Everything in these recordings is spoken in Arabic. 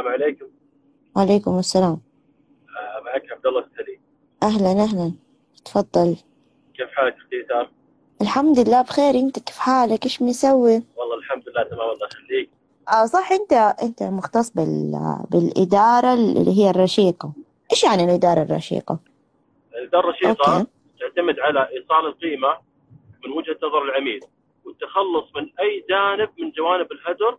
السلام عليكم. وعليكم السلام. آه، معك عبد الله السليم. أهلا أهلا. تفضل. كيف حالك أختي سام؟ الحمد لله بخير. أنت كيف حالك؟ إيش مسوي؟ والله الحمد لله تمام. الله يخليك. آه صح. أنت أنت مختص بال... بالإدارة اللي هي الرشيقة. إيش يعني الإدارة الرشيقة؟ الإدارة الرشيقة أوكي. تعتمد على إيصال القيمة من وجهة نظر العميل والتخلص من أي جانب من جوانب الهدر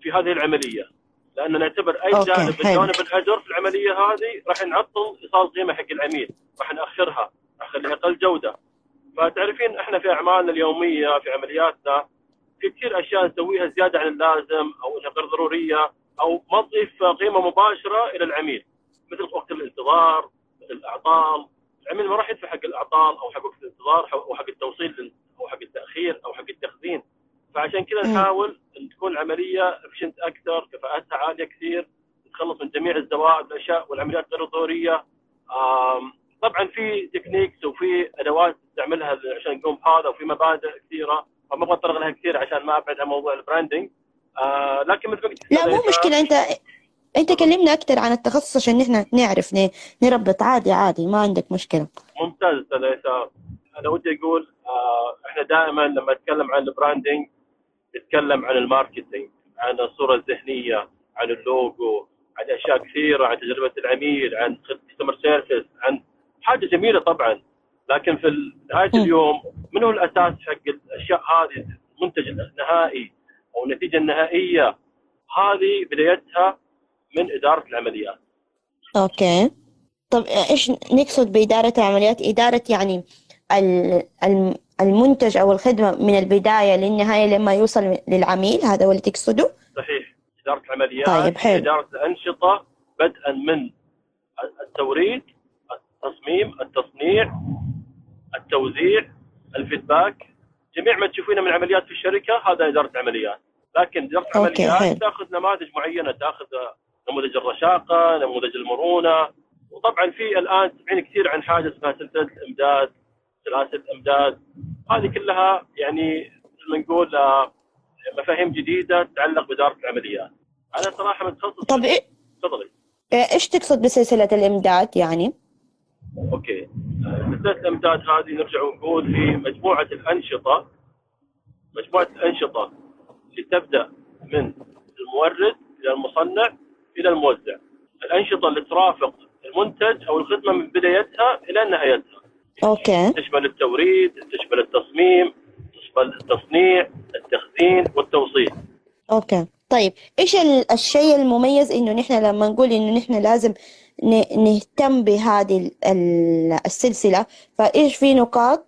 في هذه العملية. لأن نعتبر أي أوكي، جانب. جوانب الهدر في العملية هذه راح نعطل إيصال القيمة حق العميل راح نأخرها راح نخليها أقل جودة. فتعرفين إحنا في أعمالنا اليومية في عملياتنا في كثير أشياء نسويها زيادة عن اللازم أو إنها غير ضرورية أو ما تضيف قيمة مباشرة إلى العميل مثل وقت الانتظار مثل الأعطال. العميل ما راح يدفع حق الأعطال أو حق وقت الانتظار أو حق التوصيل أو حق التأخير أو حق التخزين. فعشان كذا. نحاول إن تكون العملية efficient أكثر كفاءتها عالية كثير نتخلص من جميع الزوائد والاشياء والعمليات غير الضرورية. طبعا في techniques وفي أدوات نستعملها عشان نقوم بهذا وفي مبادئ كثيرة. فما أبغى اتطرق لها كثير عشان ما أبعد عن موضوع ال branding آه لكن مثل ما قلت لا مو مشكلة. أنت أنت كلمنا أكثر عن التخصص عشان نحن نعرف نربط. عادي عادي ما عندك مشكلة. ممتاز أستاذ أنا ودي أقول آه إحنا دائما لما نتكلم عن ال branding نتكلم عن ال marketing عن الصورة الذهنية عن اللوجو عن أشياء كثيرة عن تجربة العميل عن customer service عن حاجة جميلة طبعا. لكن في نهاية. اليوم من هو الأساس حق الأشياء هذه؟ المنتج النهائي أو النتيجة النهائية. هذه بدايتها من إدارة العمليات. okay. طب إيش نقصد بإدارة العمليات؟ إدارة يعني ال- المنتج أو الخدمة من البداية للنهاية لما يوصل للعميل هذا هو اللي تقصده؟ صحيح إدارة العمليات طيب، حلو. إدارة الأنشطة بدءا من التوريد التصميم التصنيع التوزيع ال feedback جميع ما تشوفينه من عمليات في الشركة هذا إدارة العمليات لكن okay، العمليات. تأخذ نماذج معينة تأخذ نموذج الرشاقة نموذج المرونة وطبعا في الآن سمعين كثير عن حاجة اسمها سلسلة الإمداد سلاسل إمداد هذه كلها يعني زي ما نقول آه، مفاهيم جديدة تتعلق بإدارة العمليات. أنا صراحة متخصص طب إيه- تفضلي إيش تقصد بسلسلة الإمداد يعني؟ okay آه، سلسلة الإمداد هذه نرجع ونقول في مجموعة الأنشطة مجموعة الأنشطة اللي تبدأ من المورد إلى المصنع إلى الموزع. الأنشطة اللي ترافق المنتج أو الخدمة من بدايتها إلى نهايتها. okay تشمل التوريد، تشمل التصميم، تشمل التصنيع، التخزين والتوصيل. okay طيب ال- الشيء المميز إنه نحن لما نقول إنه نحن لازم نهتم بهذه ال- ال- السلسلة فإيش في نقاط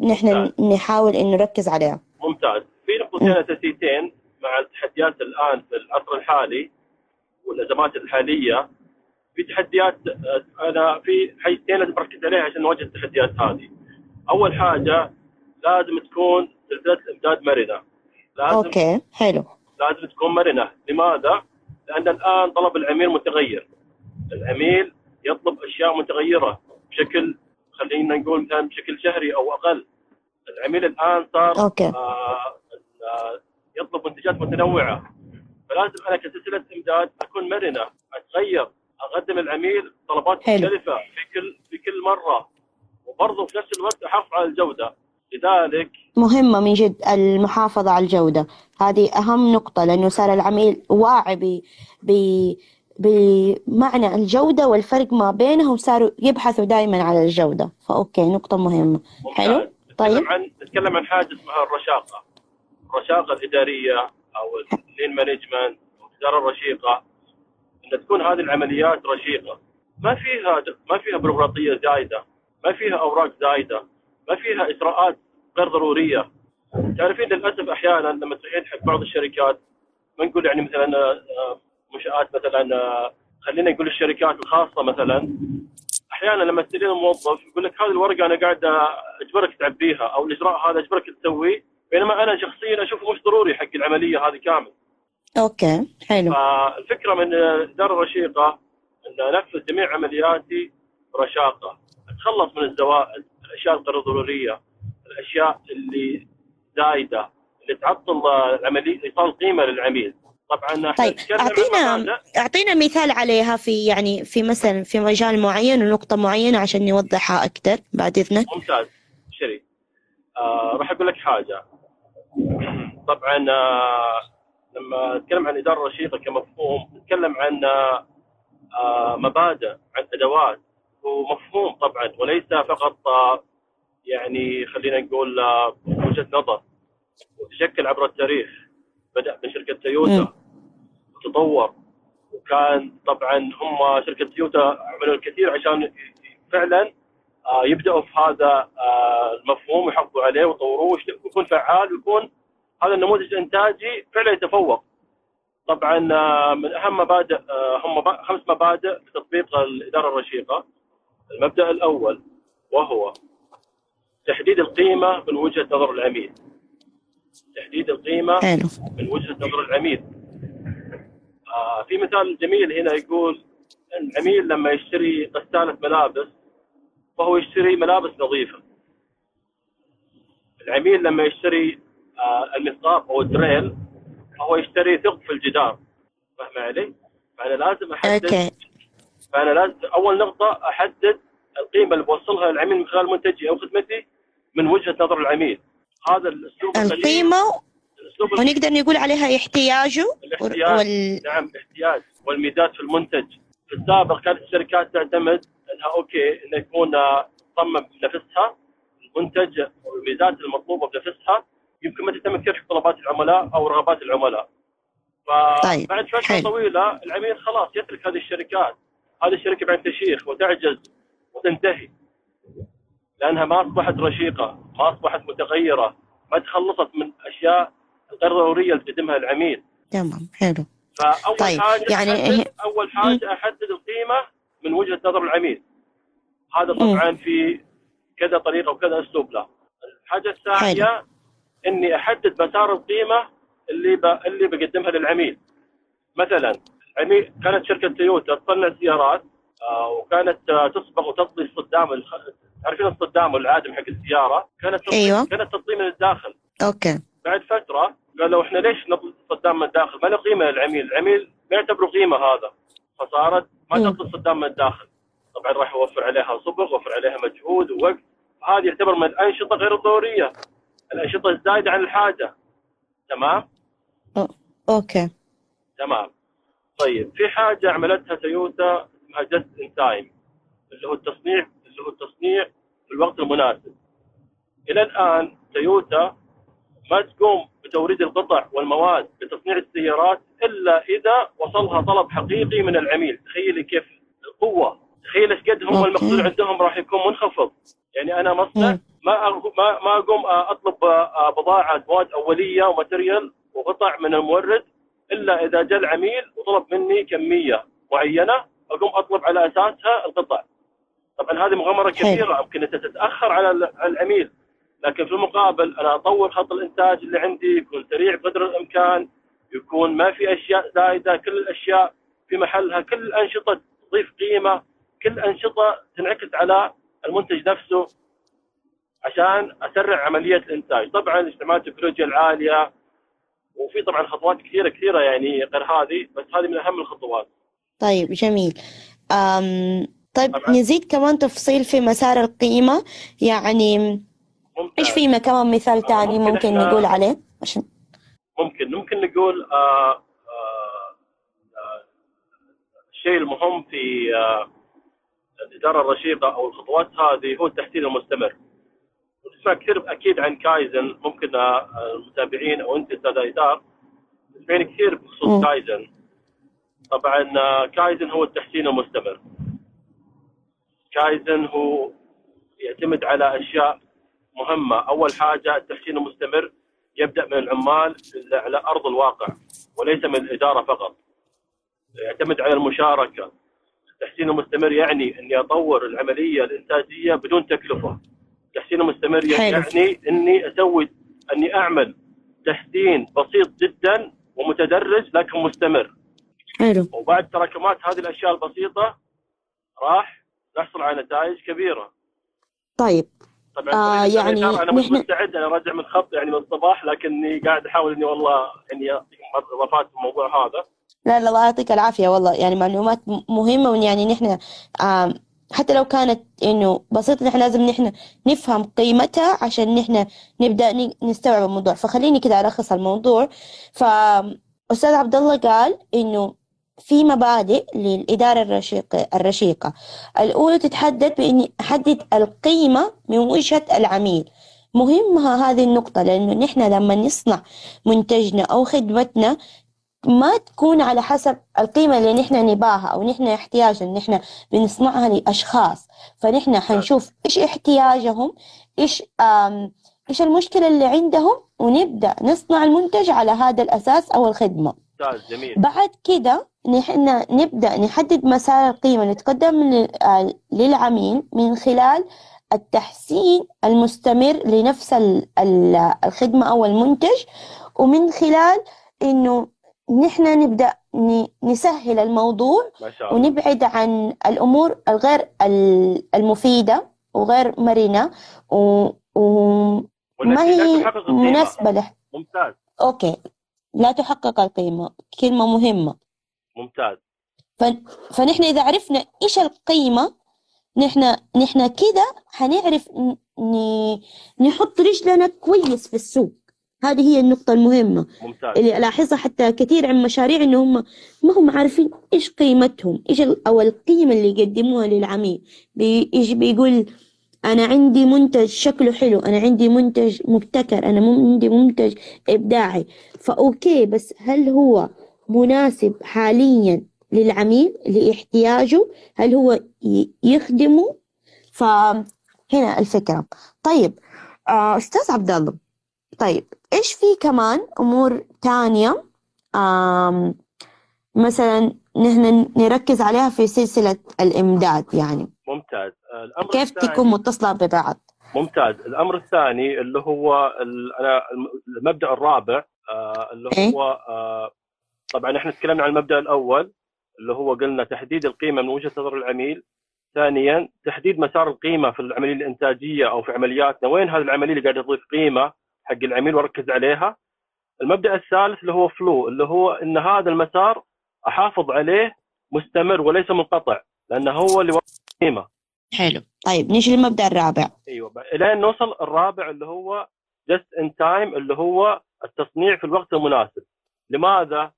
نحن نعم. نحاول إنه نركز عليها؟ ممتاز في نقطتين اساسيتين مع التحديات الآن في العصر الحالي والأزمات الحالية في تحديات آه، أنا في حاجتين لازم اركز عليها عشان نواجه التحديات هذه. أول حاجة لازم تكون سلسلة الإمداد مرنة. لازم أوكي حلو لازم تكون مرنة، لماذا؟ لأن الآن طلب العميل متغير. العميل يطلب أشياء متغيرة بشكل خلينا نقول مثلا بشكل شهري أو أقل. العميل الآن صار أوكي آه، آه، يطلب منتجات متنوعة فلازم أنا كسلسلة إمداد أكون مرنة أتغير أقدم للعميل طلبات حلو. مختلفة في كل في كل مرة. وبرضه في نفس الوقت احافظ على الجودة. لذلك مهمة من جد المحافظة على الجودة. هذه أهم نقطة لأنه صار العميل واعي ب... ب... بمعنى الجودة والفرق ما بينهم وصاروا يبحثوا دائما على الجودة. ف okay نقطة مهمة. ممتاز. حلو؟ طيب. عن نتكلم عن حاجة اسمها الرشاقة. الرشاقة الإدارية أو ال lean management أو الإدارة تكون هذه العمليات رشيقة. ما فيها ما فيها بيروقراطية زايدة ما فيها أوراق زايدة ما فيها اجراءات غير ضرورية. تعرفين للأسف أحيانا لما تروحين حق بعض الشركات ما نقول يعني مثلا آه، منشآت مثلا آه، خلينا نقول الشركات الخاصة مثلا أحيانا لما تستلم الموظف يقول لك هذه الورقة أنا قاعد أجبرك تعبيها أو الإجراء هذا أجبرك تسويه بينما أنا شخصيا أشوفه مش ضروري حق العملية هذه كامل أوكي حلو. فالفكرة من الاداره الرشيقة إن انفذ جميع عملياتي برشاقه أتخلص من الزوائد الأشياء الغير ضروريه الأشياء اللي زايدة اللي تعطل العملية ايصال قيمة للعميل. طبعا طيب اعطينا. أعطينا مثال عليها في يعني في مثلا في مجال معين ونقطة معينة عشان نوضحها أكثر بعد إذنك. ممتاز. شري آه راح أقول لك حاجة. طبعا آه لما نتكلم عن الاداره الرشيقه كمفهوم نتكلم عن آه آه، مبادئ عن أدوات. ومفهوم طبعا وليس فقط آه يعني خلينا نقول وجهة نظر. وتشكل عبر التاريخ. بدأ من شركه مم. تويوتا وتطور وكان طبعا هم شركة تويوتا عملوا الكثير عشان فعلا يبدأوا في هذا المفهوم ويحافظوا عليه ويطوروه ويكون فعال ويكون هذا النموذج الإنتاجي فعلا يتفوق. طبعا آه، من أهم مبادئ آه، هم خمس مبادئ لتطبيق الإدارة الرشيقة. المبدأ الأول وهو تحديد القيمة من وجهة نظر العميل. تحديد القيمة حلو من وجهة نظر العميل. آه في مثال جميل هنا يقول العميل لما يشتري غسالة ملابس فهو يشتري ملابس نظيفة. العميل لما يشتري آه المثقاب أو الدريل فهو يشتري ثقب في الجدار. فاهمة علي؟ فأنا لازم أحدد okay. فأنا لازم أول نقطة أحدد القيمة اللي بوصلها للعميل من خلال منتجي أو خدمتي من وجهة نظر العميل. هذا الأسلوب القليل- القيمة؟ الأسلوب ونقدر نقول عليها احتياجه؟ الاحتياج. وال... نعم احتياج والميزات في المنتج. في السابق كانت الشركات تعتمد أنها okay إنه يكون آه، تصمم بنفسها المنتج والميزات المطلوبة بنفسها يمكن ما تهتم كثير في طلبات العملاء أو رغبات العملاء. طيب، فبعد فتره حلو. طويلة العميل خلاص يترك هذه الشركات. هذه الشركة بعد تشيخ وتعجز وتنتهي. لأنها ما أصبحت رشيقة ما أصبحت متغيرة ما تخلصت من أشياء غير ضرورية اللي تقدمها العميل. تمام حلو. فأول طيب، حاجة يعني أحدد أول حاجة أحدد القيمة من وجهة نظر العميل. هذا طبعا في كذا طريقة وكذا أسلوب له. الحاجة الثانية إني أحدد مسار القيمة اللي ب... اللي بقدمها للعميل مثلا عميل كانت شركة تويوتا تصنع سيارات آه وكانت آه تصبغ وتطلي الصدام الخ... تعرفين الصدام العادم حق السيارة كانت تطلي أيوة. كانت تطلي من الداخل أوكي بعد فترة قالوا إحنا ليش نطلب الصدام من الداخل؟ ما له قيمة للعميل، العميل ما يعتبره قيمة هذا فصارت ما مم. تطلب الصدام من الداخل. طبعا راح يوفر عليها صبغ، وفر عليها مجهود ووقت، هذه يعتبر من الانشطه غير الضرورية. الأنشطة الزايدة عن الحاجة. تمام؟ okay تمام. طيب في حاجة عملتها تويوتا اسمها just in time اللي هو التصنيع اللي هو التصنيع في الوقت المناسب. إلى الآن تويوتا ما تقوم بتوريد القطع والمواد لتصنيع السيارات إلا إذا وصلها طلب حقيقي من العميل، تخيلي كيف القوة، تخيل إيش قد هم. المخزون عندهم راح يكون منخفض، يعني أنا مصنع. ما ما ما أقوم أطلب بضاعة مواد أولية وماتريال وقطع من المورد إلا إذا جاء العميل وطلب مني كمية معينة أقوم أطلب على أساسها القطع. طبعا هذه مغامرة. كبيرة يمكن انها تتأخر على العميل لكن في المقابل أنا أطور خط الإنتاج اللي عندي يكون سريع قدر الإمكان يكون ما في أشياء زايدة كل الأشياء في محلها كل الأنشطة تضيف قيمة كل أنشطة تنعكس على المنتج نفسه عشان أسرع عملية الإنتاج. طبعا استعمال التكنولوجيا العالية وفي طبعا خطوات كثيرة كثيرة يعني غير هذه بس هذه من أهم الخطوات. طيب جميل. أم طيب طبعاً. نزيد كمان تفصيل في مسار القيمة. يعني ممتاز. إيش في كمان مثال تاني ممكن ممكن إحنا- نقول عليه؟ عشان ممكن. ممكن نقول آه آه آه الشيء المهم في آه الإدارة الرشيقه أو الخطوات هذه هو التحسين المستمر. ونسمع كثير أكيد عن كايزن ممكن آه المتابعين أو أنت أستاذ ايثار تسمعين كثير. بخصوص كايزن. طبعا آه كايزن هو التحسين المستمر. كايزن هو يعتمد على أشياء مهمة، أول حاجة التحسين المستمر يبدأ من العمال على أرض الواقع وليس من الإدارة فقط. يعتمد على المشاركة. التحسين المستمر يعني إني أطور العملية الإنتاجية بدون تكلفة. التحسين المستمر حلو. يعني إني أسوي أني أعمل تحسين بسيط جدا ومتدرج لكن مستمر. حلو وبعد تراكمات هذه الأشياء البسيطة راح نحصل على نتائج كبيرة. طيب طبعا آه، يعني أنا مش نحن- مستعد أنا راجع من خط يعني من الصباح لكني قاعد أحاول إني والله إني اعطيكم اضافات في الموضوع هذا لا لا الله يعطيك العافية والله يعني معلومات م- مهمة وإن يعني نحن حتى لو كانت إنه بسيطة نحن لازم نحن نفهم قيمتها عشان نحن نبدأ ن- نستوعب الموضوع. فخليني كده ألخص الموضوع. فأستاذ عبد الله قال إنه في مبادئ للإدارة الرشيقة الرشيقة. الأولى تتحدد بإني أحدد القيمة من وجهة العميل. مهمة هذه النقطة لأنه نحن لما نصنع منتجنا أو خدمتنا ما تكون على حسب القيمة اللي نحن نباها أو نحن احتياجنا نحن بنصنعها لأشخاص. فنحن حنشوف إيش احتياجهم إيش إيش المشكلة اللي عندهم ونبدأ نصنع المنتج على هذا الأساس أو الخدمة. جميل بعد كده نحن نبدأ نحدد مسار القيمة اللي تقدم آه، للعميل من خلال التحسين المستمر لنفس ال- ال- الخدمة أو المنتج ومن خلال إنه نحن نبدأ ن- نسهل الموضوع ما شاء الله. ونبعد عن الأمور الغير ال- المفيدة وغير مرنة و- وما هي. مناسبة له. ممتاز. أوكي. لا تحقق القيمة. كلمة مهمة. ممتاز. ف- فنحن إذا عرفنا إيش القيمة نحن نحن كده حنعرف ن- نحط رجلنا كويس في السوق. هذه هي النقطة المهمة. ممتاز. اللي ألاحظها حتى كثير عن مشاريع إنه هم ما هم عارفين إيش قيمتهم إيش أو القيمة اللي يقدموها للعميل. بي- إيش بيقول أنا عندي منتج شكله حلو أنا عندي منتج مبتكر أنا عندي منتج إبداعي. فأوكي بس هل هو مناسب حاليا للعميل لإحتياجه؟ هل هو يخدمه؟ فهنا الفكرة. طيب آه، أستاذ عبد الله طيب إيش في كمان أمور تانية؟ مثلا نحن نركز عليها في سلسلة الإمداد يعني. ممتاز. الأمر كيف الثاني- تكون متصلة ببعض؟ ممتاز. الأمر الثاني اللي هو ال- أنا الم- المبدأ الرابع آه، اللي إيه؟ هو آه، طبعا إحنا تكلمنا عن المبدأ الأول اللي هو قلنا تحديد القيمة من وجهة نظر العميل. ثانيا تحديد مسار القيمة في العملية الإنتاجية أو في عملياتنا. وين هذه العملية اللي قاعدة تضيف قيمة؟ حق العميل واركز عليها. المبدأ الثالث اللي هو فلو اللي هو إن هذا المسار أحافظ عليه مستمر وليس منقطع لأنه هو اللي قيمه حلو. طيب نيجي للمبدأ الرابع. أيوه الين نوصل الرابع اللي هو جست ان تايم اللي هو التصنيع في الوقت المناسب. لماذا؟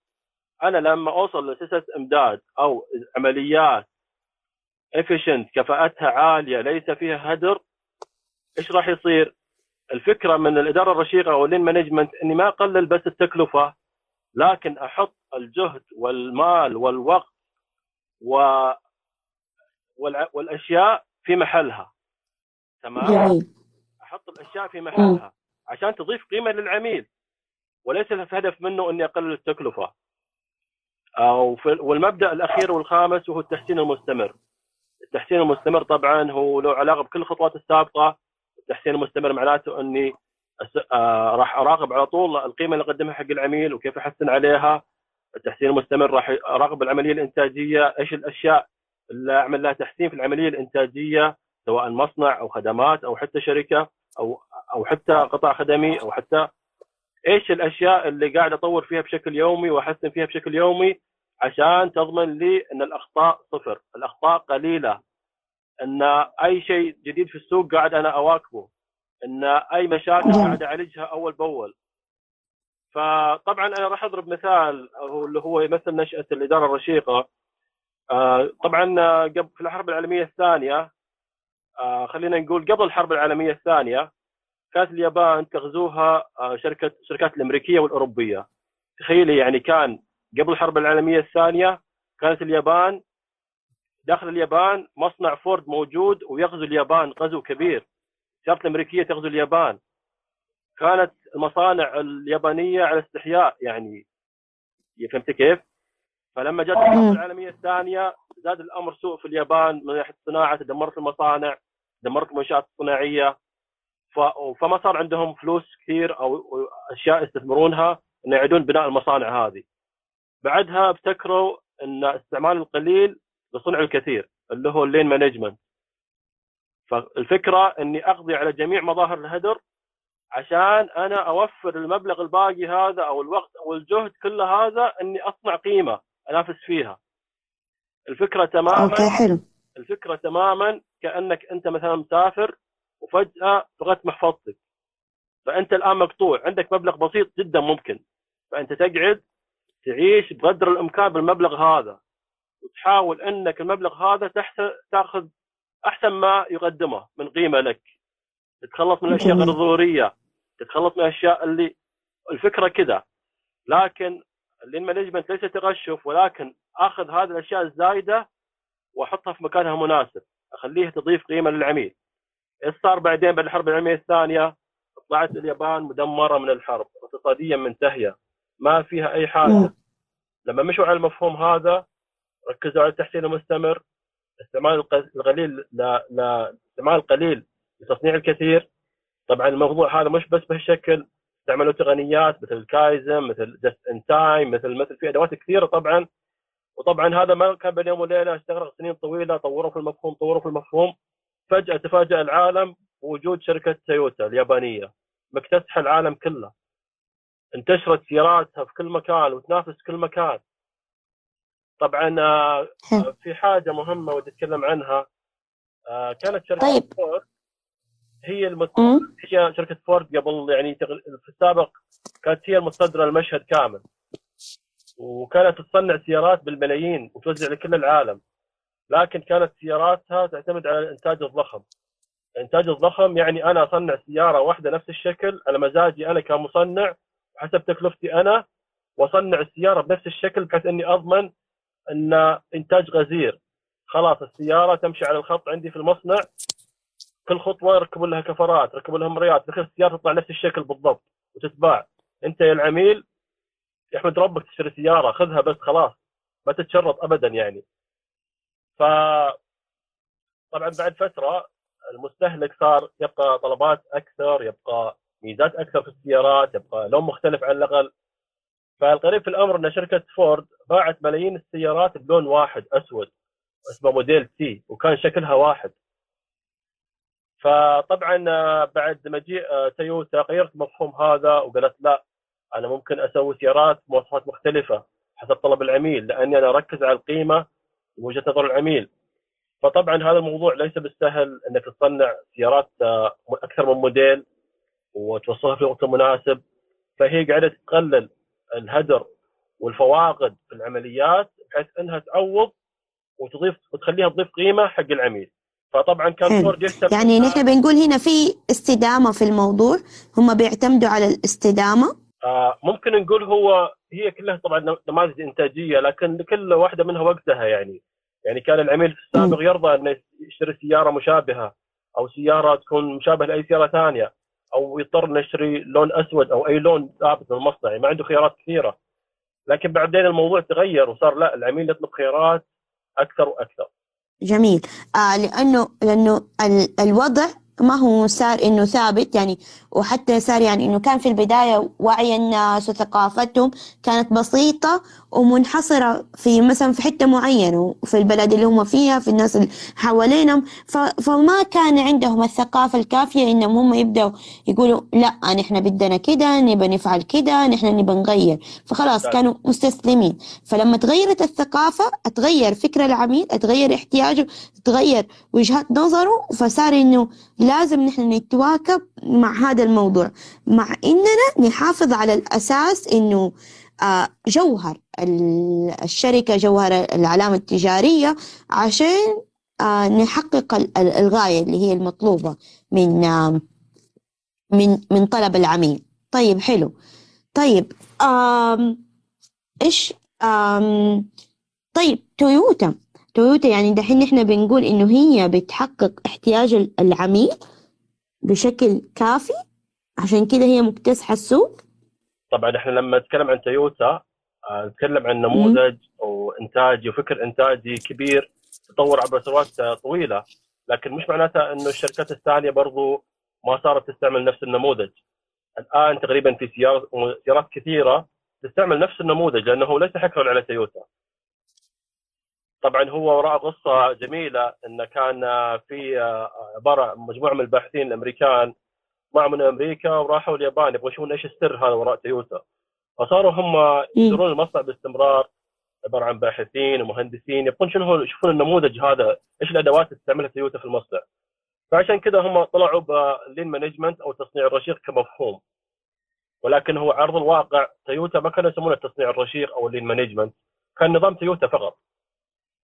أنا لما أوصل لسلسله إمداد أو عمليات efficient كفاءتها عالية ليس فيها هدر إيش راح يصير؟ الفكرة من الإدارة الرشيقة أو اللين مانجمنت إني ما أقلل بس التكلفة لكن أحط الجهد والمال والوقت و والع- والأشياء في محلها. تمام؟ جميل. أحط الأشياء في محلها عشان تضيف قيمة للعميل وليس الهدف منه إني أقلل التكلفة. أو في والمبدأ الأخير والخامس وهو التحسين المستمر. التحسين المستمر طبعا هو له علاقة بكل الخطوات السابقة التحسين المستمر معناته أني آه راح أراقب على طول القيمة اللي اقدمها حق العميل وكيف أحسن عليها. التحسين المستمر راح أراقب العملية الإنتاجية إيش الأشياء اللي أعمل لها تحسين في العملية الإنتاجية سواء مصنع أو خدمات أو حتى شركة أو أو حتى قطاع خدمي أو حتى إيش الأشياء اللي قاعد أطور فيها بشكل يومي وأحسن فيها بشكل يومي عشان تضمن لي أن الأخطاء صفر، الأخطاء قليلة. إن أي شيء جديد في السوق قاعد أنا أواكبه إن أي مشاكل جميل. قاعد أعالجها أول بأول. فطبعا أنا راح أضرب مثال هو اللي هو يمثل نشأة الإدارة الرشيقة. آه، طبعا آه، قبل في الحرب العالمية الثانية آه، خلينا نقول قبل الحرب العالمية الثانية كانت اليابان تغزوها شركه الشركات الأمريكية والأوروبية تخيلي يعني كان قبل الحرب العالمية الثانية كانت اليابان داخل اليابان مصنع فورد موجود ويغزو اليابان غزو كبير الشركات الأمريكية تغزو اليابان كانت المصانع اليابانية على استحياء يعني فهمت كيف؟ فلما جت الحرب مم. العالمية الثانية زاد الأمر سوء في اليابان من ناحية الصناعة تدمرت المصانع دمرت المنشات الصناعيه ف- فما صار عندهم فلوس كثير أو أشياء يستثمرونها ان يعيدون بناء المصانع هذه. بعدها ابتكروا إن استعمال القليل لصنع الكثير اللي هو اللين مانجمنت. فالفكرة إني أقضي على جميع مظاهر الهدر عشان أنا أوفر المبلغ الباقي هذا أو الوقت أو الجهد كله هذا إني أصنع قيمة أنافس فيها. الفكرة تماما أوكي حلو. الفكرة تماما كأنك أنت مثلا مسافر وفجأة فقدت محفظتك. فأنت الآن مقطوع عندك مبلغ بسيط جدا ممكن. فأنت تقعد تعيش بقدر الإمكان بالمبلغ هذا. وتحاول أنك المبلغ هذا تحت تأخذ أحسن ما يقدمه من قيمة لك. تتخلص من الأشياء. غير ضروريه تتخلص من الأشياء اللي الفكرة كذا لكن اللين مانجمنت ليس تغشف ولكن أخذ هذه الأشياء الزايدة وأحطها في مكانها مناسب. اخليها تضيف قيمة للعميل. إيش صار بعدين بعد الحرب العالمية الثانية؟ طلعت اليابان مدمرة من الحرب اقتصاديا منتهية ما فيها أي حاجة. مم. لما مشوا على المفهوم هذا ركزوا على التحسين المستمر استعمال الق- القليل لا لا استعمال القليل لتصنيع الكثير. طبعا الموضوع هذا مش بس بهالشكل استعملوا تقنيات مثل الكايزن مثل just in time مثل مثل في أدوات كثيرة طبعا. وطبعا هذا ما كان بين يوم وليلة استغرق سنين طويلة طوروا في المفهوم طوروا في المفهوم. فجأة تفاجأ العالم بوجود شركة تويوتا اليابانية مكتسحه العالم كله. انتشرت سياراتها في كل مكان وتنافس كل مكان. طبعا آه، حلو. في حاجة مهمة ودي أتكلم عنها آه، كانت شركة طيب. فورد هي المت... مم. هي شركة فورد قبل يعني في السابق كانت هي المتصدره المشهد كامل وكانت تصنع سيارات بالملايين وتوزع لكل العالم لكن كانت سياراتها تعتمد على الانتاج الضخم الانتاج الضخم يعني أنا أصنع سيارة واحدة نفس الشكل على مزاجي أنا كمصنع وحسب تكلفتي أنا وأصنع السيارة بنفس الشكل بحيث إني أضمن أن إنتاج غزير. خلاص السيارة تمشي على الخط عندي في المصنع. كل خطوة يركبوا لها كفرات يركبوا لها مريات الأخير السيارة تطلع نفس الشكل بالضبط وتتباع. أنت يا العميل يحمد ربك تشتري سيارة. خذها بس خلاص ما تتشرط ابدا يعني. ف طبعا بعد فترة المستهلك صار يبقى طلبات أكثر يبقى ميزات أكثر في السيارات يبقى لون مختلف على الأقل. فالغريب في الأمر أن شركة فورد باعت ملايين السيارات بلون واحد أسود اسمه موديل T وكان شكلها واحد. فطبعا آه، بعد مجيء آه، تويوتا غيرت المفهوم هذا وقالت لا أنا ممكن أسوي سيارات مواصفات مختلفة حسب طلب العميل لأني أنا أركز على القيمة ووجهة نظر العميل. فطبعا هذا الموضوع ليس بالسهل إنك تصنع سيارات آه، أكثر من موديل وتوصلها في الوقت المناسب فهي قاعدة تقلل الهدر والفواقد في العمليات بحيث انها تعوض وتضيف وتخليها تضيف قيمة حق العميل. فطبعا كان. فورد يهتم يعني نحن بنقول هنا في استدامة في الموضوع هم بيعتمدوا على الاستدامة؟ آه ممكن نقول هو هي كلها طبعا نماذج إنتاجية لكن كل واحدة منها وقتها يعني. يعني كان العميل في السابق يرضى إنه يشتري سيارة مشابهة أو سيارة تكون مشابهة لأي سيارة ثانية. أو يضطر إنه يشتري لون أسود أو أي لون ثابت من المصنع يعني ما عنده خيارات كثيرة. لكن بعدين الموضوع تغير وصار لا العميل يطلب خيارات أكثر وأكثر. جميل. آه لأنه ال- الوضع ما هو صار إنه ثابت يعني وحتى صار يعني إنه كان في البداية وعي الناس وثقافتهم كانت بسيطة ومنحصرة في مثلا في حتة معينة وفي البلد اللي هم فيها في الناس اللي حوالينهم. فما كان عندهم الثقافة الكافية إنهم هم يبدأوا يقولوا لا نحن بدنا كده نبى نفعل كده نحن نبى نغير. فخلاص. كانوا مستسلمين. فلما تغيرت الثقافة أتغير فكر العميل أتغير احتياجه تغير وجهات نظره. فصار إنه لازم نحن نتواكب مع هذا الموضوع مع إننا نحافظ على الأساس إنه آه، جوهر ال- الشركة جوهر العلامة التجارية عشان آه، نحقق ال- ال- الغاية اللي هي المطلوبة من آه، من من طلب العميل. طيب حلو. طيب آم إيش؟ آم طيب تويوتا. تويوتا يعني دحين إحنا بنقول إنه هي بتحقق احتياج ال- العميل بشكل كافي عشان كده هي مكتسحة السوق. طبعا إحنا لما نتكلم عن تويوتا آه، نتكلم عن نموذج وانتاجي وفكر إنتاجي كبير تطور عبر سنوات آه، طويلة. لكن مش معناتها إنه الشركات الثانية برضو ما صارت تستعمل نفس النموذج. الآن تقريبا في سيارات سيارات كثيرة تستعمل نفس النموذج لأنه ليس حكرا على تويوتا. طبعا هو وراء قصة جميلة انه كان في عبارة مجموعة من الباحثين الأمريكان طلعوا من أمريكا وراحوا اليابان يبغوا يشوفون إيش السر هذا وراء تويوتا. فصاروا هم يديرون المصنع باستمرار عبارة عن باحثين ومهندسين يبغون شنو هو يشوفون النموذج هذا إيش الأدوات اللي تستعملها تويوتا في المصنع. فعشان كذا هم طلعوا بال lean management أو تصنيع الرشيق كمفهوم. ولكن هو أرض الواقع تويوتا ما كانوا يسمونه التصنيع الرشيق أو ال lean management كان نظام تويوتا فقط.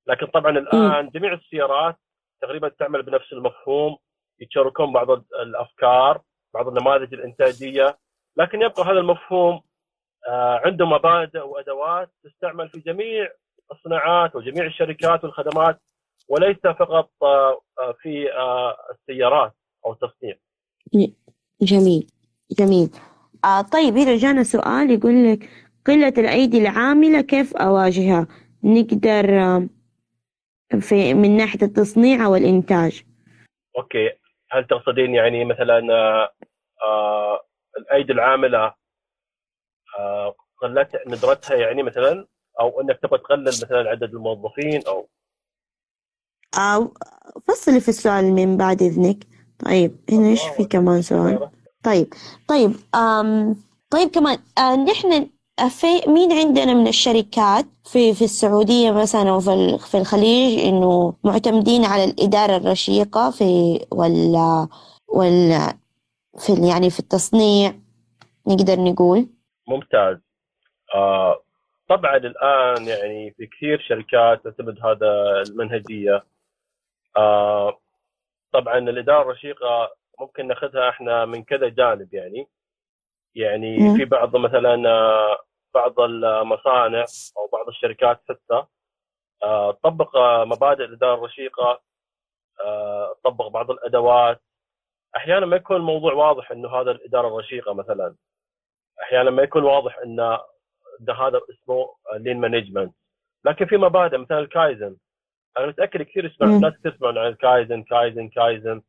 لكن طبعا الآن جميع السيارات تقريبا تعمل بنفس المفهوم يتشاركون بعض الأفكار. بعض النماذج الإنتاجية لكن يبقى هذا المفهوم عنده مبادئ وأدوات تستعمل في جميع الصناعات وجميع الشركات والخدمات وليس فقط في السيارات أو التصنيع. جميل جميل. آه طيب هنا جانا سؤال يقول لك قلة الأيدي العاملة كيف أواجهها؟ نقدر في من ناحية التصنيع أو الإنتاج. أوكي هل تقصدين يعني مثلا آه الأيدي العاملة آه قلت ندرتها يعني مثلا أو أنك تبغى تقلل مثلا عدد الموظفين أو أو فصلي في السؤال من بعد إذنك. طيب هنا إيش في كمان سؤال؟ طيب طيب أم طيب كمان آه نحن في مين عندنا من الشركات في في السعودية مثلا أو في الخليج إنه معتمدين على الإدارة الرشيقة في ولا ولا في يعني في التصنيع نقدر نقول. ممتاز. آه طبعا الآن يعني في كثير شركات تعتمد هذا المنهجية. آه طبعا الإدارة الرشيقة ممكن ناخذها إحنا من كذا جانب يعني. يعني. في بعض مثلا بعض المصانع أو بعض الشركات حتى طبق مبادئ الإدارة الرشيقة طبق بعض الأدوات. أحيانا ما يكون الموضوع واضح إنه هذا الإدارة الرشيقة مثلا. أحيانا ما يكون واضح إن هذا اسمه lean management. لكن في مبادئ مثلا الكايزن. أنا متأكد كثير يسمع الناس تسمع عن ال kaizen kaizen kaizen.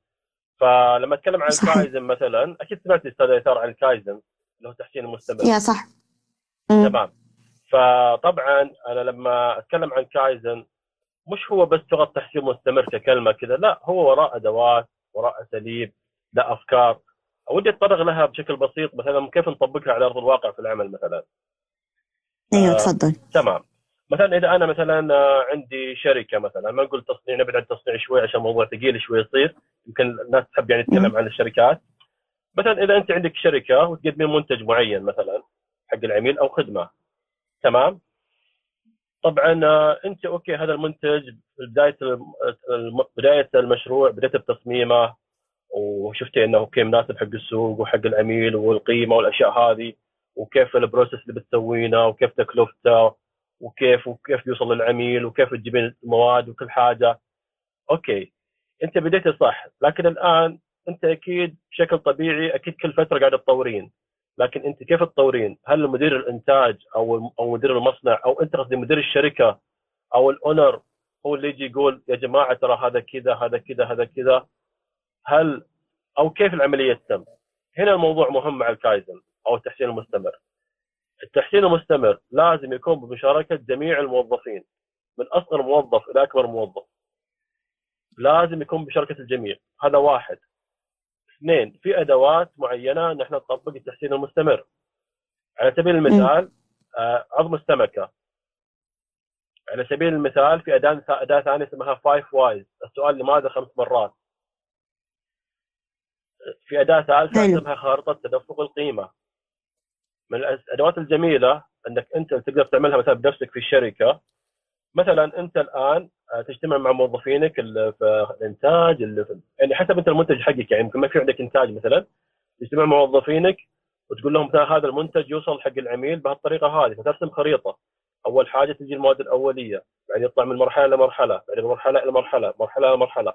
فلما أتكلم عن الكايزن مثلا أكيد سمعت أستاذ يسار عن الكايزن اللي هو تحسين المستمر. يا صح. تمام. فطبعا أنا لما أتكلم عن كايزن مش هو بس فقط تحسين مستمر ككلمة كذا لا هو وراء أدوات وراء أساليب لا أفكار. ودي أتطرق لها بشكل بسيط مثلا كيف نطبقها على أرض الواقع في العمل مثلا. أيوه تفضل. آه تمام. مثلا إذا أنا مثلا عندي شركة مثلا ما نقول تصنيع نبعد عن التصنيع شوي عشان الموضوع ثقيل شوي يصير يمكن الناس تحب يعني تتكلم عن الشركات. مثلا إذا أنت عندك شركة وتقدمين منتج معين مثلا حق العميل أو خدمة. تمام؟ طبعا أنت okay هذا المنتج بداية بداية المشروع بديت بتصميمه وشفتي إنه okay مناسب حق السوق وحق العميل والقيمة والأشياء هذه وكيف ال process اللي بتسوينه وكيف تكلفته وكيف وكيف بيوصل للعميل وكيف تجيبين المواد وكل حاجة. Okay. أنت بديتي صح لكن الآن أنت أكيد بشكل طبيعي أكيد كل فترة قاعد تطورين. لكن انت كيف تطورين؟ هل مدير الانتاج أو أو مدير المصنع أو انت قصدي مدير الشركة أو ال owner هو اللي يجي يقول يا جماعة ترى هذا كذا هذا كذا هذا كذا هل أو كيف العملية تتم؟ هنا الموضوع مهم مع الكايزن أو التحسين المستمر. التحسين المستمر لازم يكون بمشاركة جميع الموظفين من اصغر موظف إلى اكبر موظف. لازم يكون بمشاركه الجميع، هذا واحد. اثنين في أدوات معينة نحن نطبق التحسين المستمر. على سبيل المثال عظم السمكة. على سبيل المثال في أداة أداة ثانية اسمها Five Whys، السؤال لماذا خمس مرات. في أداة ثالثة اسمها خارطة تدفق القيمة. من الأدوات الجميلة إنك أنت تقدر تعملها مثلا بنفسك في الشركة مثلا أنت الآن تجتمع مع موظفينك اللي في الإنتاج اللي في يعني حسب أنت المنتج حقك يعني يمكن ما في عندك إنتاج مثلا. تجتمع مع موظفينك وتقول لهم مثلا هذا المنتج يوصل حق العميل بهالطريقة هذه. فترسم خريطة. أول حاجة تجي المواد الأولية بعدين يطلع من مرحلة لمرحله بعدين مرحلة إلى مرحلة مرحلة إلى مرحلة.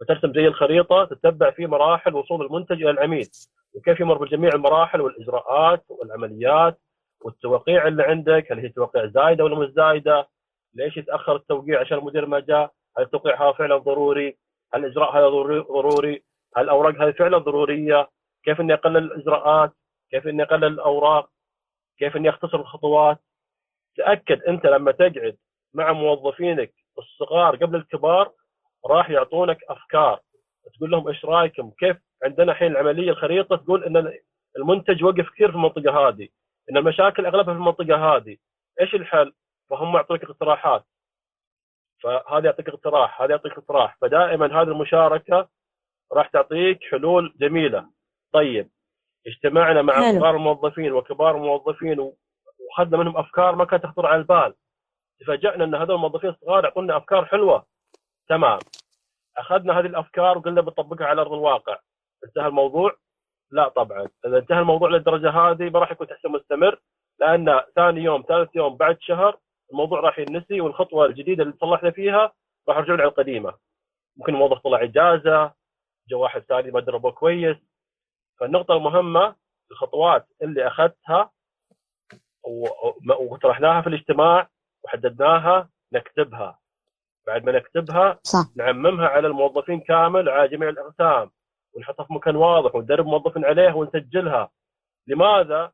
فترسم زي الخريطة تتبع في مراحل وصول المنتج إلى العميل. وكيف يمر بجميع المراحل والإجراءات والعمليات والتوقيع اللي عندك هل هي توقيع زايدة ولا مش زايدة؟ ليش يتأخر التوقيع عشان المدير ما جاء؟ هل التوقيع هذا فعلا ضروري؟ هل الإجراء هذا ضروري؟ هل الأوراق هذه فعلا ضرورية؟ كيف إني أقلل الإجراءات؟ كيف إني أقلل الأوراق؟ كيف إني أختصر الخطوات؟ تأكد أنت لما تقعد مع موظفينك الصغار قبل الكبار راح يعطونك أفكار تقول لهم إيش رأيكم كيف عندنا الحين العملية الخريطة تقول إن المنتج وقف كثير في المنطقة هذه إن المشاكل أغلبها في المنطقة هذه إيش الحل؟ فهم يعطوك اقتراحات. فهذا يعطيك اقتراح هذا يعطيك اقتراح. فدائما هذه المشاركة راح تعطيك حلول جميلة. طيب اجتمعنا مع حلو. صغار الموظفين وكبار الموظفين وأخذنا منهم أفكار ما كانت تخطر على البال. تفاجئنا إن هذول الموظفين الصغار يعطونا أفكار حلوة. تمام. أخذنا هذه الأفكار وقلنا بنطبقها على أرض الواقع. انتهى الموضوع؟ لا طبعا. إذا انتهى الموضوع للدرجة هذه ما راح يكون تحسين مستمر لأن ثاني يوم ثالث يوم بعد شهر الموضوع راح ينسي والخطوة الجديدة اللي صلحنا فيها راح يرجعون على القديمة. ممكن الموظف طلع إجازة جو واحد ثاني ما دربه كويس. فالنقطة المهمة الخطوات اللي أخذتها وطرحناها في الاجتماع وحددناها نكتبها. بعد ما نكتبها صح. نعممها على الموظفين كامل على جميع الأقسام. ونحطها في مكان واضح وندرب موظفين عليه ونسجلها. لماذا؟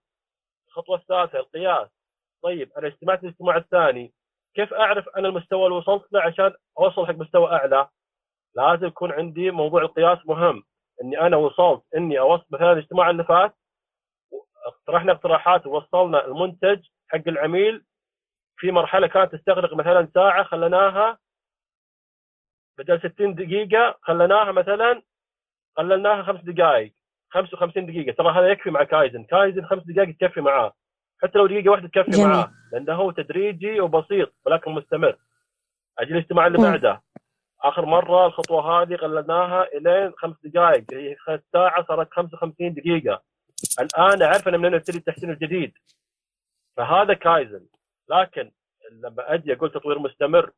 الخطوة الثالثة القياس. طيب أنا اجتمعت الاجتماع الثاني. كيف أعرف أنا المستوى اللي وصلت له عشان أوصل حق مستوى أعلى؟ لازم يكون عندي موضوع القياس مهم. إني أنا وصلت إني أوصل مثلا الاجتماع اللي فات اقترحنا اقتراحات ووصلنا المنتج حق العميل. في مرحلة كانت تستغرق مثلا ساعة خليناها بدل 60 دقيقة خليناها مثلا قللناها خمس دقائق. 55 دقيقة. ترى هذا يكفي مع كايزن. كايزن خمس دقائق تكفي معاه. حتى لو دقيقة واحدة تكفي. معاه لأنه هو تدريجي وبسيط ولكن مستمر. أجي الاجتماع اللي. بعده. آخر مرة الخطوة هذه قللناها إلين خمس دقائق هي ساعه صارت 55 دقيقة. الآن أعرف أنا من ابتدي التحسين الجديد. فهذا كايزن. لكن لما أجي أقول تطوير مستمر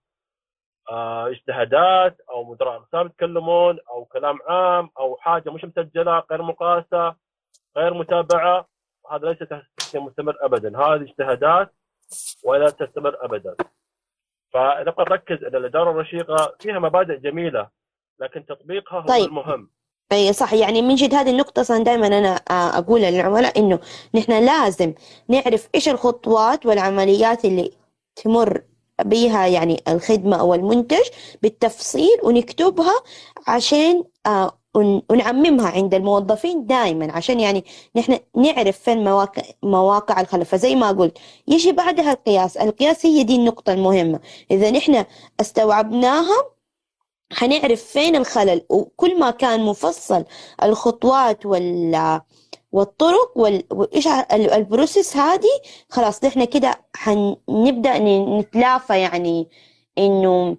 آه، اجتهادات أو مدراء أقسام يتكلمون أو كلام عام أو حاجة مش مسجلة غير مقاسة غير متابعة هذا ليس تحسين مستمر ابدا. هذه اجتهادات ولا تستمر ابدا. فنبقى نركز إن الإدارة الرشيقة فيها مبادئ جميلة لكن تطبيقها هو طيب. المهم. أي صح. يعني من جد هذه النقطة أصلا دائما أنا آه، أقول للعملاء إنه نحن لازم نعرف إيش الخطوات والعمليات اللي تمر بها يعني الخدمة أو المنتج بالتفصيل ونكتبها عشان آه، ونعممها عند الموظفين دائما عشان يعني نحن نعرف فين مواقع مواقع الخلل فزي ما قلت يجي بعدها القياس. القياس هي دي النقطة المهمة. إذا نحن استوعبناها حنعرف فين الخلل. وكل ما كان مفصل الخطوات وال والطرق وال... وإيش البروسيس هذه خلاص نحن كده حنبدأ ن- نتلافى يعني إنه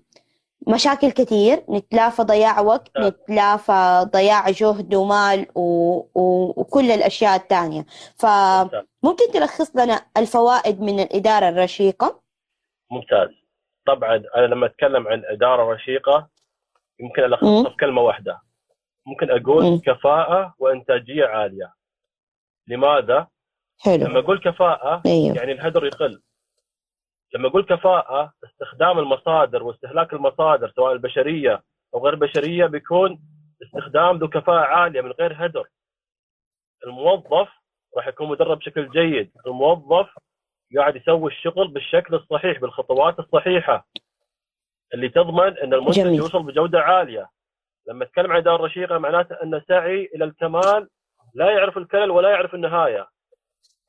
مشاكل كتير نتلافى ضياع وقت نعم. نتلافى ضياع جهد ومال و... و... وكل الأشياء الثانية فممكن. تلخص لنا الفوائد من الإدارة الرشيقة ممتاز طبعا أنا لما أتكلم عن إدارة رشيقة يمكن مم. الخصها في كلمة واحدة ممكن أقول مم. كفاءة وإنتاجية عالية لماذا؟ لما حلو أقول كفاءة أيوه يعني الهدر يقل لما أقول كفاءة استخدام المصادر واستهلاك المصادر سواء البشرية أو غير بشريه بيكون استخدام ذو كفاءة عالية من غير هدر. الموظف راح يكون مدرب بشكل جيد. الموظف قاعد يسوي الشغل بالشكل الصحيح بالخطوات الصحيحة اللي تضمن إن المنتج جميل. يوصل بجودة عالية. لما أتكلم عن اداره رشيقة معناته أن سعي إلى الكمال لا يعرف الكلل ولا يعرف النهاية.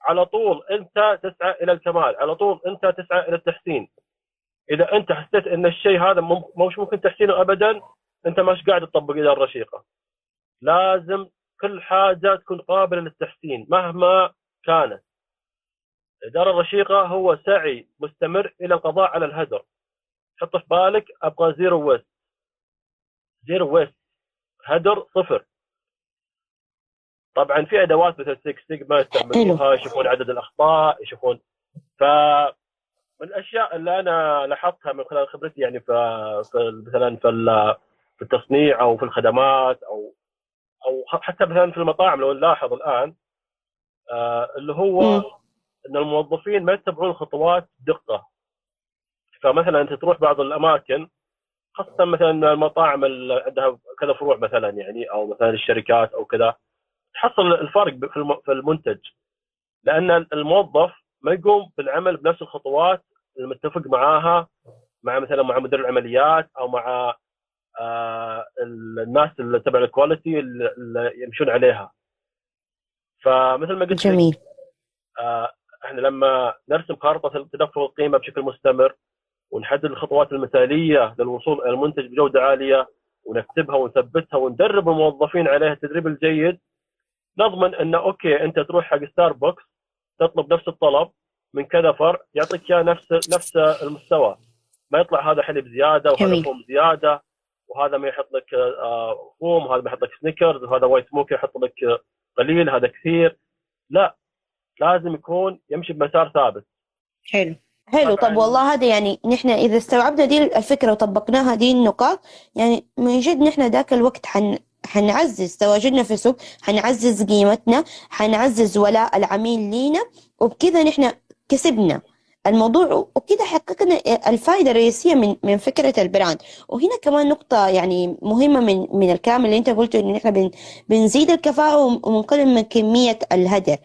على طول انت تسعى إلى الكمال على طول انت تسعى إلى التحسين. إذا انت حسيت إن الشيء هذا مش ممكن تحسينه ابدا انت مش قاعد تطبق اداره رشيقه لازم كل حاجة تكون قابلة للتحسين مهما كانت. الاداره الرشيقة هو سعي مستمر إلى القضاء على الهدر. حط في بالك أبغى zero waste. Zero waste. هدر صفر. طبعا في أدوات مثل 6 سيجما يستعملوها يشوفون عدد الأخطاء يشوفون. ف من الأشياء اللي أنا لاحظتها من خلال خبرتي يعني في, في مثلا في في التصنيع أو في الخدمات أو أو حتى مثلا في المطاعم لو نلاحظ الآن آه اللي هو. إن الموظفين ما يتبعون الخطوات دقة. فمثلا أنت تروح بعض الأماكن خاصة مثلا المطاعم اللي عندها كذا فروع مثلا يعني أو مثلا الشركات أو كذا. تحصل الفرق في الم- في المنتج. لأن الموظف ما يقوم بالعمل بنفس الخطوات المتفق معاها مع مثلا مع مدير العمليات أو مع آه الناس اللي تبع ال quality اللي يمشون عليها. فمثل ما قلت جميل. آه إحنا لما نرسم خارطة تدفق القيمة بشكل مستمر ونحدد الخطوات المثالية للوصول إلى المنتج بجودة عالية ونكتبها ونثبتها وندرب الموظفين عليها التدريب الجيد نضمن انه okay أنت تروح حق ستاربكس تطلب نفس الطلب من كذا فرع يعطيك إياه نفس نفس المستوى. ما يطلع هذا حليب زيادة وهذا فوم زيادة وهذا ما يحط لك آه، فوم وهذا ما يحط لك سنيكرز وهذا white mocha يحط لك قليل هذا كثير. لا لازم يكون يمشي بمسار ثابت. حلو. حلو. طب والله هذا يعني نحن إذا استوعبنا دي الفكرة وطبقناها دي النقاط يعني من جد نحن ذاك الوقت حن حنعزز تواجدنا في السوق حنعزز قيمتنا حنعزز ولاء العميل لينا وبكذا نحن كسبنا. الموضوع وكده حققنا الفائدة الرئيسية من من فكرة البراند. وهنا كمان نقطة يعني مهمة من من الكلام اللي أنت قلته إن إحنا بن بنزيد الكفاءة ومنقلل من كمية الهدر.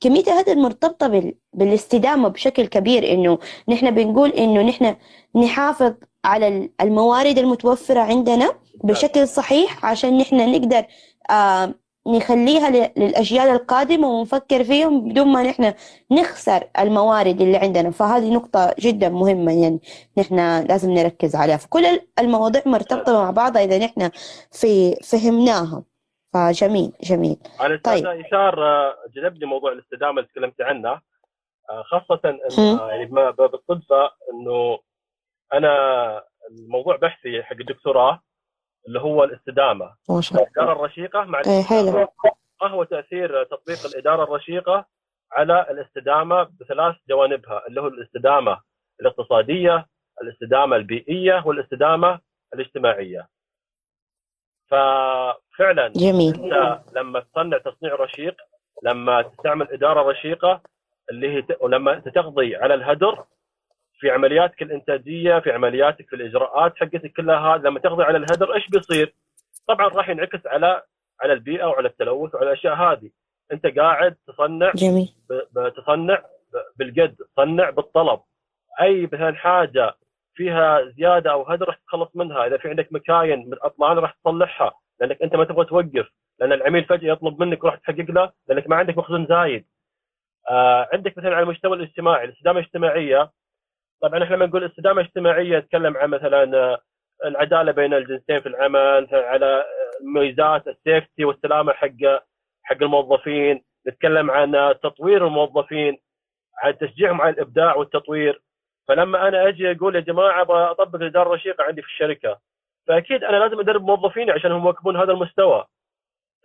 كمية الهدر مرتبطة بال بالاستدامة بشكل كبير إنه نحن بنقول إنه نحن نحافظ على الموارد المتوفرة عندنا بشكل صحيح عشان نحن نقدر آه نخليها للأجيال القادمة ونفكر فيهم بدون ما نحن نخسر الموارد اللي عندنا. فهذه نقطة جدا مهمة يعني نحن لازم نركز عليها. فكل المواضيع مرتبطة مع بعضها إذا نحن في فهمناها. فجميل جميل. على طيب. يسار جذبني موضوع الاستدامة اللي تكلمت عنه. آه، خاصة آه، يعني بالصدفة إنه أنا الموضوع بحثي حق الدكتوراه. اللي هو الاستدامة. الإدارة الرشيقة مع إيه ما هو تأثير تطبيق الإدارة الرشيقة على الاستدامة بثلاث جوانبها اللي هو الاستدامة الاقتصادية الاستدامة البيئية والاستدامة الاجتماعية. ففعلا جميل. أنت لما تصنع تصنيع رشيق لما تستعمل إدارة رشيقة اللي هي ت... ولما تقضي على الهدر في عملياتك الإنتاجية في عملياتك في الإجراءات حقتك كلها هذه لما تقضي على الهدر إيش بيصير؟ طبعا راح ينعكس على على البيئة وعلى التلوث وعلى الأشياء هذه. أنت قاعد تصنع جميل. تصنع بالقد تصنع بالطلب. أي مثلا حاجة فيها زيادة أو هدر راح تتخلص منها. إذا في عندك مكاين عطلان راح تصلحها لأنك أنت ما تبغى توقف لأن العميل فجأة يطلب منك روح تحقق له لأنك ما عندك مخزون زايد. آه عندك مثلا على المستوى الاجتماعي الاستدامة الاجتماعية طبعا إحنا لما نقول استدامة اجتماعية نتكلم عن مثلا آه، العدالة بين الجنسين في العمل على ميزات السيفتي والسلامة حق حق الموظفين. نتكلم عن تطوير الموظفين عن تشجيعهم على الإبداع والتطوير. فلما أنا أجي أقول يا جماعة أبغى أطبق الإدارة الرشيقة عندي في الشركة فأكيد أنا لازم أدرب موظفيني عشان هم يواكبون هذا المستوى.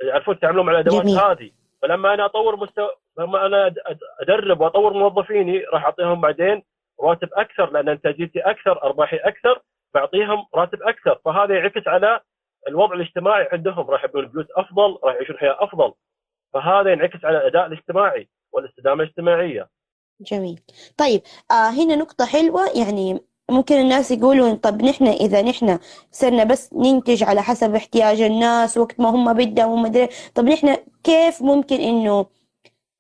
يعرفون يتعاملون مع الأدوات هذه. فلما أنا أطور مستوى لما أنا أدرب وأطور موظفيني راح أعطيهم بعدين راتب أكثر لأن انتاجيتي أكثر أرباحي أكثر بعطيهم راتب أكثر. فهذا يعكس على الوضع الاجتماعي عندهم. راح يبنون بيوت أفضل راح يعيشون حياة أفضل. فهذا ينعكس على الأداء الاجتماعي والاستدامة الاجتماعية. جميل. طيب آه هنا نقطة حلوة. يعني ممكن الناس يقولوا طب نحن إذا نحن صرنا بس ننتج على حسب احتياج الناس وقت ما هم بدهم وما طب نحن كيف ممكن إنه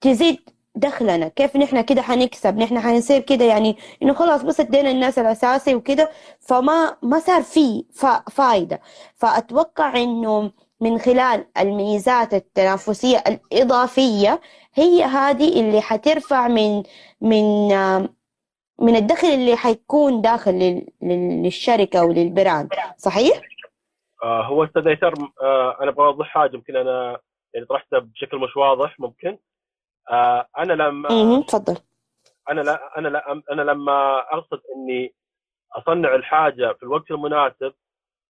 تزيد دخلنا. كيف نحن كده حنكسب؟ نحن حنصير كده يعني إنه خلاص بس ادينا الناس الأساسي وكده فما ما صار في فايدة. فأتوقع إنه من خلال الميزات التنافسية الإضافية هي هذه اللي حترفع من من من الدخل اللي حيكون داخل للشركة وللبراند. صحيح؟ آه هو أستاذ أيسر آه أنا أبغى أوضح حاجة يمكن أنا يعني طرحتها بشكل مش واضح ممكن؟ أنا لما تفضل. أنا لا أنا لا أنا لما أقصد إني أصنع الحاجة في الوقت المناسب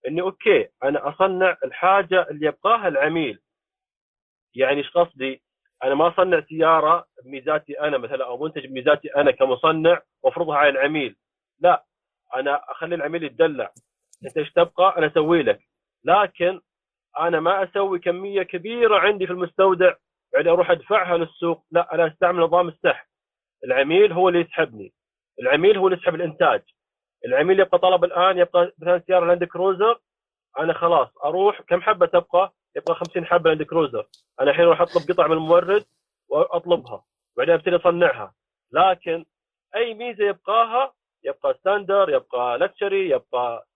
إني أوكي أنا أصنع الحاجة اللي يبغاها العميل. يعني إيش قصدي؟ أنا ما أصنع سيارة بميزاتي أنا مثلا أو منتج بميزاتي أنا كمصنع وأفرضها على العميل. لا أنا أخلي العميل يتدلع. أنت إيش تبغى أنا أسوي لك. لكن أنا ما أسوي كمية كبيرة عندي في المستودع يعني أروح أدفعها للسوق. لا أنا أستعمل نظام السحب. العميل هو اللي يسحبني. العميل هو اللي يسحب الإنتاج. العميل يبقى طلب الآن يبقى مثلا سيارة لاند كروزر أنا خلاص أروح. كم حبة تبقى؟ يبقى 50 حبة لاند كروزر أنا الحين أروح أطلب قطع من المورد وأطلبها. بعدين أبتدي أصنعها. لكن أي ميزة يبقاها؟ يبقى standard يبقى luxury يبقى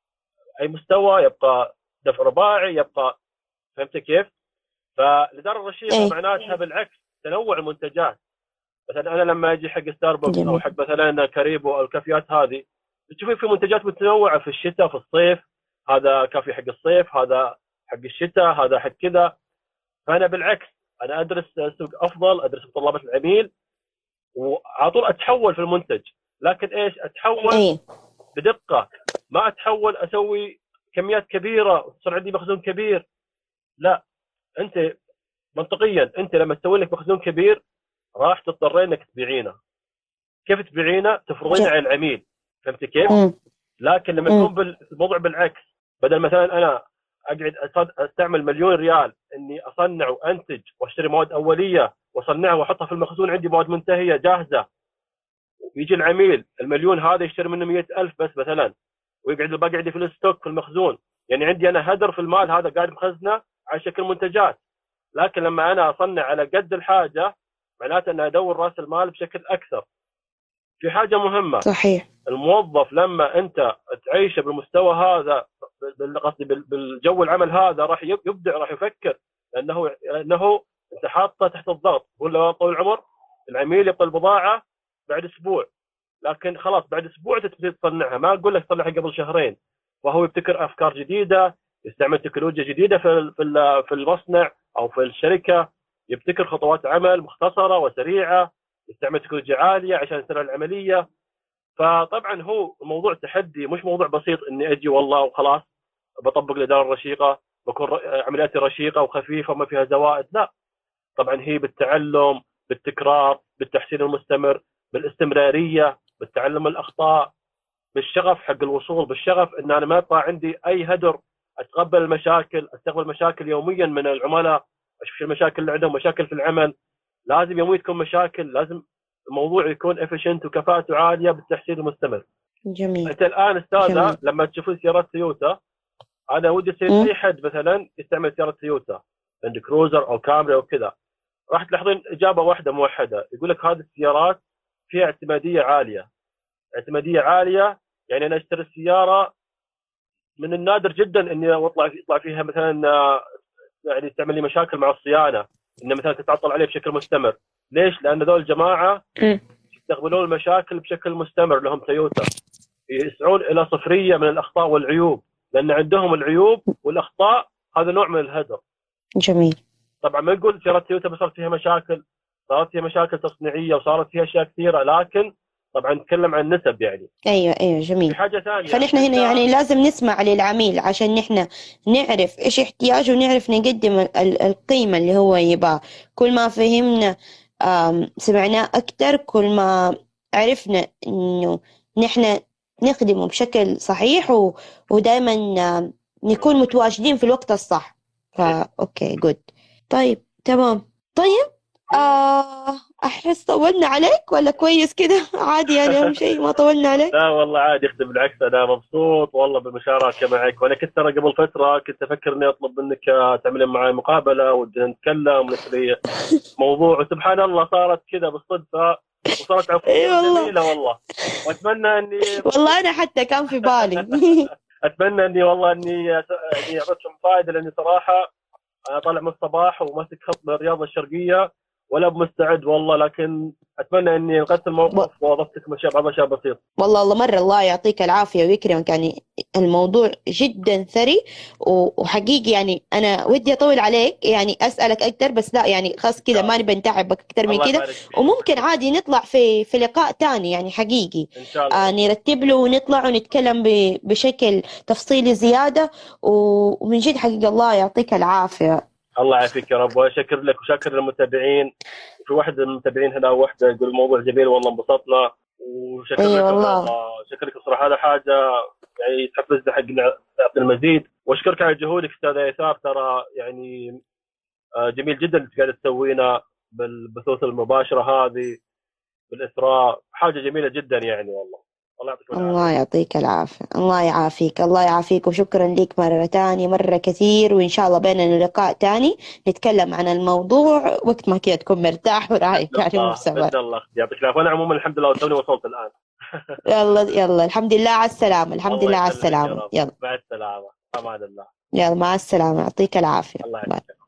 أي مستوى يبقى دفع رباعي يبقى فهمت كيف؟ فالاداره الرشيقه إيه. معناتها بالعكس تنوع المنتجات. مثلا أنا لما أجي حق ستاربكس أو. حق مثلا كاريبو أو الكافيات هذه تشوفين في منتجات متنوعة في الشتاء في الصيف. هذا كافي حق الصيف هذا حق الشتاء هذا حق كذا. فأنا بالعكس أنا أدرس سوق أفضل أدرس متطلبات العميل وعلى طول أتحول في المنتج. لكن إيش؟ أتحول إيه. بدقة. ما أتحول أسوي كميات كبيرة وتصير عندي مخزون كبير. لا. أنت منطقيا أنت لما تسوي لك مخزون كبير راح تضطرين إنك تبيعينه كيف تبيعينه؟ تفرضينه. على العميل فهمت كيف؟ مم. لكن لما. يكون الموضوع بالعكس بدل مثلا أنا أقعد أستعمل مليون ريال إني أصنع وأنتج وأشتري مواد أولية وأصنعها وأحطها في المخزون عندي مواد منتهية جاهزة ويجي العميل المليون هذا يشتري منه مئة ألف بس مثلا ويقعد الباقي عندي في الستوك في المخزون يعني عندي أنا هدر في المال هذا قاعد مخزنه على شكل منتجات. لكن لما أنا أصنع على قد الحاجة معناته ان أدور رأس المال بشكل أكثر. في حاجة مهمة. صحيح. الموظف لما أنت تعيشه بالمستوى هذا قصدي بال- بالجو العمل هذا راح يب- يبدع راح يفكر لأنه لأنه أنت حاطه تحت الضغط. له طول العمر العميل يبغى البضاعه بعد أسبوع. لكن خلاص بعد أسبوع تبتدي تصنعها. ما أقول لك تصنعها قبل شهرين. وهو يبتكر أفكار جديدة يستعمل تكنولوجيا جديدة في في ال- في المصنع أو في الشركة يبتكر خطوات عمل مختصرة وسريعة يستعمل تكنولوجيا عالية عشان يسرع العملية. فطبعا هو موضوع تحدي مش موضوع بسيط إني أجي والله وخلاص بطبق الإدارة الرشيقة بكون عملياتي رشيقة وخفيفة وما فيها زوائد لا. طبعا هي بالتعلم بالتكرار بالتحسين المستمر بالاستمرارية بالتعلم الأخطاء بالشغف حق الوصول بالشغف إن أنا ما يطلع عندي أي هدر أتقبل المشاكل أستقبل مشاكل يوميا من العملاء أشوف شو المشاكل اللي عندهم مشاكل في العمل. لازم يوميا تكون مشاكل لازم الموضوع يكون efficient وكفاءته عالية بالتحسين المستمر. جميل. أنت الآن أستاذة. لما تشوفون سيارات تويوتا أنا ودي يصير. أي حد مثلا يستعمل سيارة تويوتا لاند كروزر أو كامري أو كذا. راح تلاحظين إجابة واحدة موحدة يقول لك هذه السيارات فيها اعتمادية عالية. اعتمادية عالية يعني أنا أشتري السيارة من النادر جدا إني أطلع يطلع فيها مثلا آه، يعني تعمل لي مشاكل مع الصيانة ان مثلا تتعطل عليه بشكل مستمر ليش؟ لأن ذول الجماعة. يستقبلون المشاكل بشكل مستمر لهم تويوتا يسعون إلى صفرية من الأخطاء والعيوب لأن عندهم العيوب والأخطاء هذا نوع من الهدر جميل طبعا ما نقول سيارات تويوتا صارت فيها مشاكل صارت فيها مشاكل تصنيعية وصارت فيها أشياء كثيرة لكن طبعا نتكلم عن نسب يعني. أيوه أيوه في جميل حاجة ثانية. فنحن هنا يعني لازم نسمع للعميل عشان نحن نعرف إيش احتياجه ونعرف نقدم ال- ال- القيمة اللي هو يبغاه كل ما فهمنا سمعناه أكتر كل ما عرفنا إنه نحن نخدمه بشكل صحيح و... ودائما نكون متواجدين في الوقت الصح. فا okay good طيب تمام. طيب آه أحس طولنا عليك ولا كويس كده؟ عادي يعني أهم شيء ما طولنا عليك. لا والله عادي أختي بالعكس أنا مبسوط والله بالمشاركه معك. وأنا كنت ترى قبل فترة كنت أفكر إني أطلب منك تعملين معي مقابلة ودنا نتكلم ونسوي موضوع. وسبحان الله صارت كذا بالصدفة وصارت إي والله. جميلة والله. وأتمنى إني والله أنا حتى كان في بالي. أتمنى إني والله إني إني أعطيتكم فائدة لأني صراحة أنا طالع من الصباح وماسك خط بالرياض الشرقية. ولا بمستعد والله لكن أتمنى إني انقذت الموقف واضفتكم اشياء بعض الاشياء بسيطه والله الله مرة الله يعطيك العافية ويكرمك. يعني الموضوع جدا ثري وحقيقي يعني أنا ودي أطول عليك يعني أسألك أكثر بس لا يعني خلاص كذا ما نبي نتعبك أكثر من كذا. وممكن عادي نطلع في في لقاء تاني يعني حقيقي. إن شاء الله. آه نرتب له ونطلع ونتكلم بشكل تفصيلي زيادة و- ومن جد حقيقة الله يعطيك العافية. الله يعافيك يا رب وأشكر لك وشكر للمتابعين. في واحد من المتابعين هنا واحدة يقول الموضوع جميل والله انبسطنا وشكر أي لك والله. شكر لك صراحة هذا حاجة يعني تحفزنا حق نعطي المزيد وأشكرك على جهودك أستاذ ايثار ترى يعني آه، جميل جدا اللي قاعد تسوينا بالبثوث المباشرة هذه بالإثراء. حاجة جميلة جدا يعني والله. الله يعطيك العافية. الله يعطيك العافية. الله يعافيك. الله يعافيك. وشكرا لك مرة تانية مرة كثير. وإن شاء الله بيننا لقاء تاني نتكلم عن الموضوع وقت ما كده تكون مرتاح ورايق يعني بإذن الله. يعطيك العافية. وأنا عموما الحمد لله توني وصلت الآن. يلا يلا. الحمد لله على السلامة. الحمد لله على السلامة. يلا. مع السلامة. أمان الله. يلا مع السلامة. يعطيك العافية. الله. يعافيك.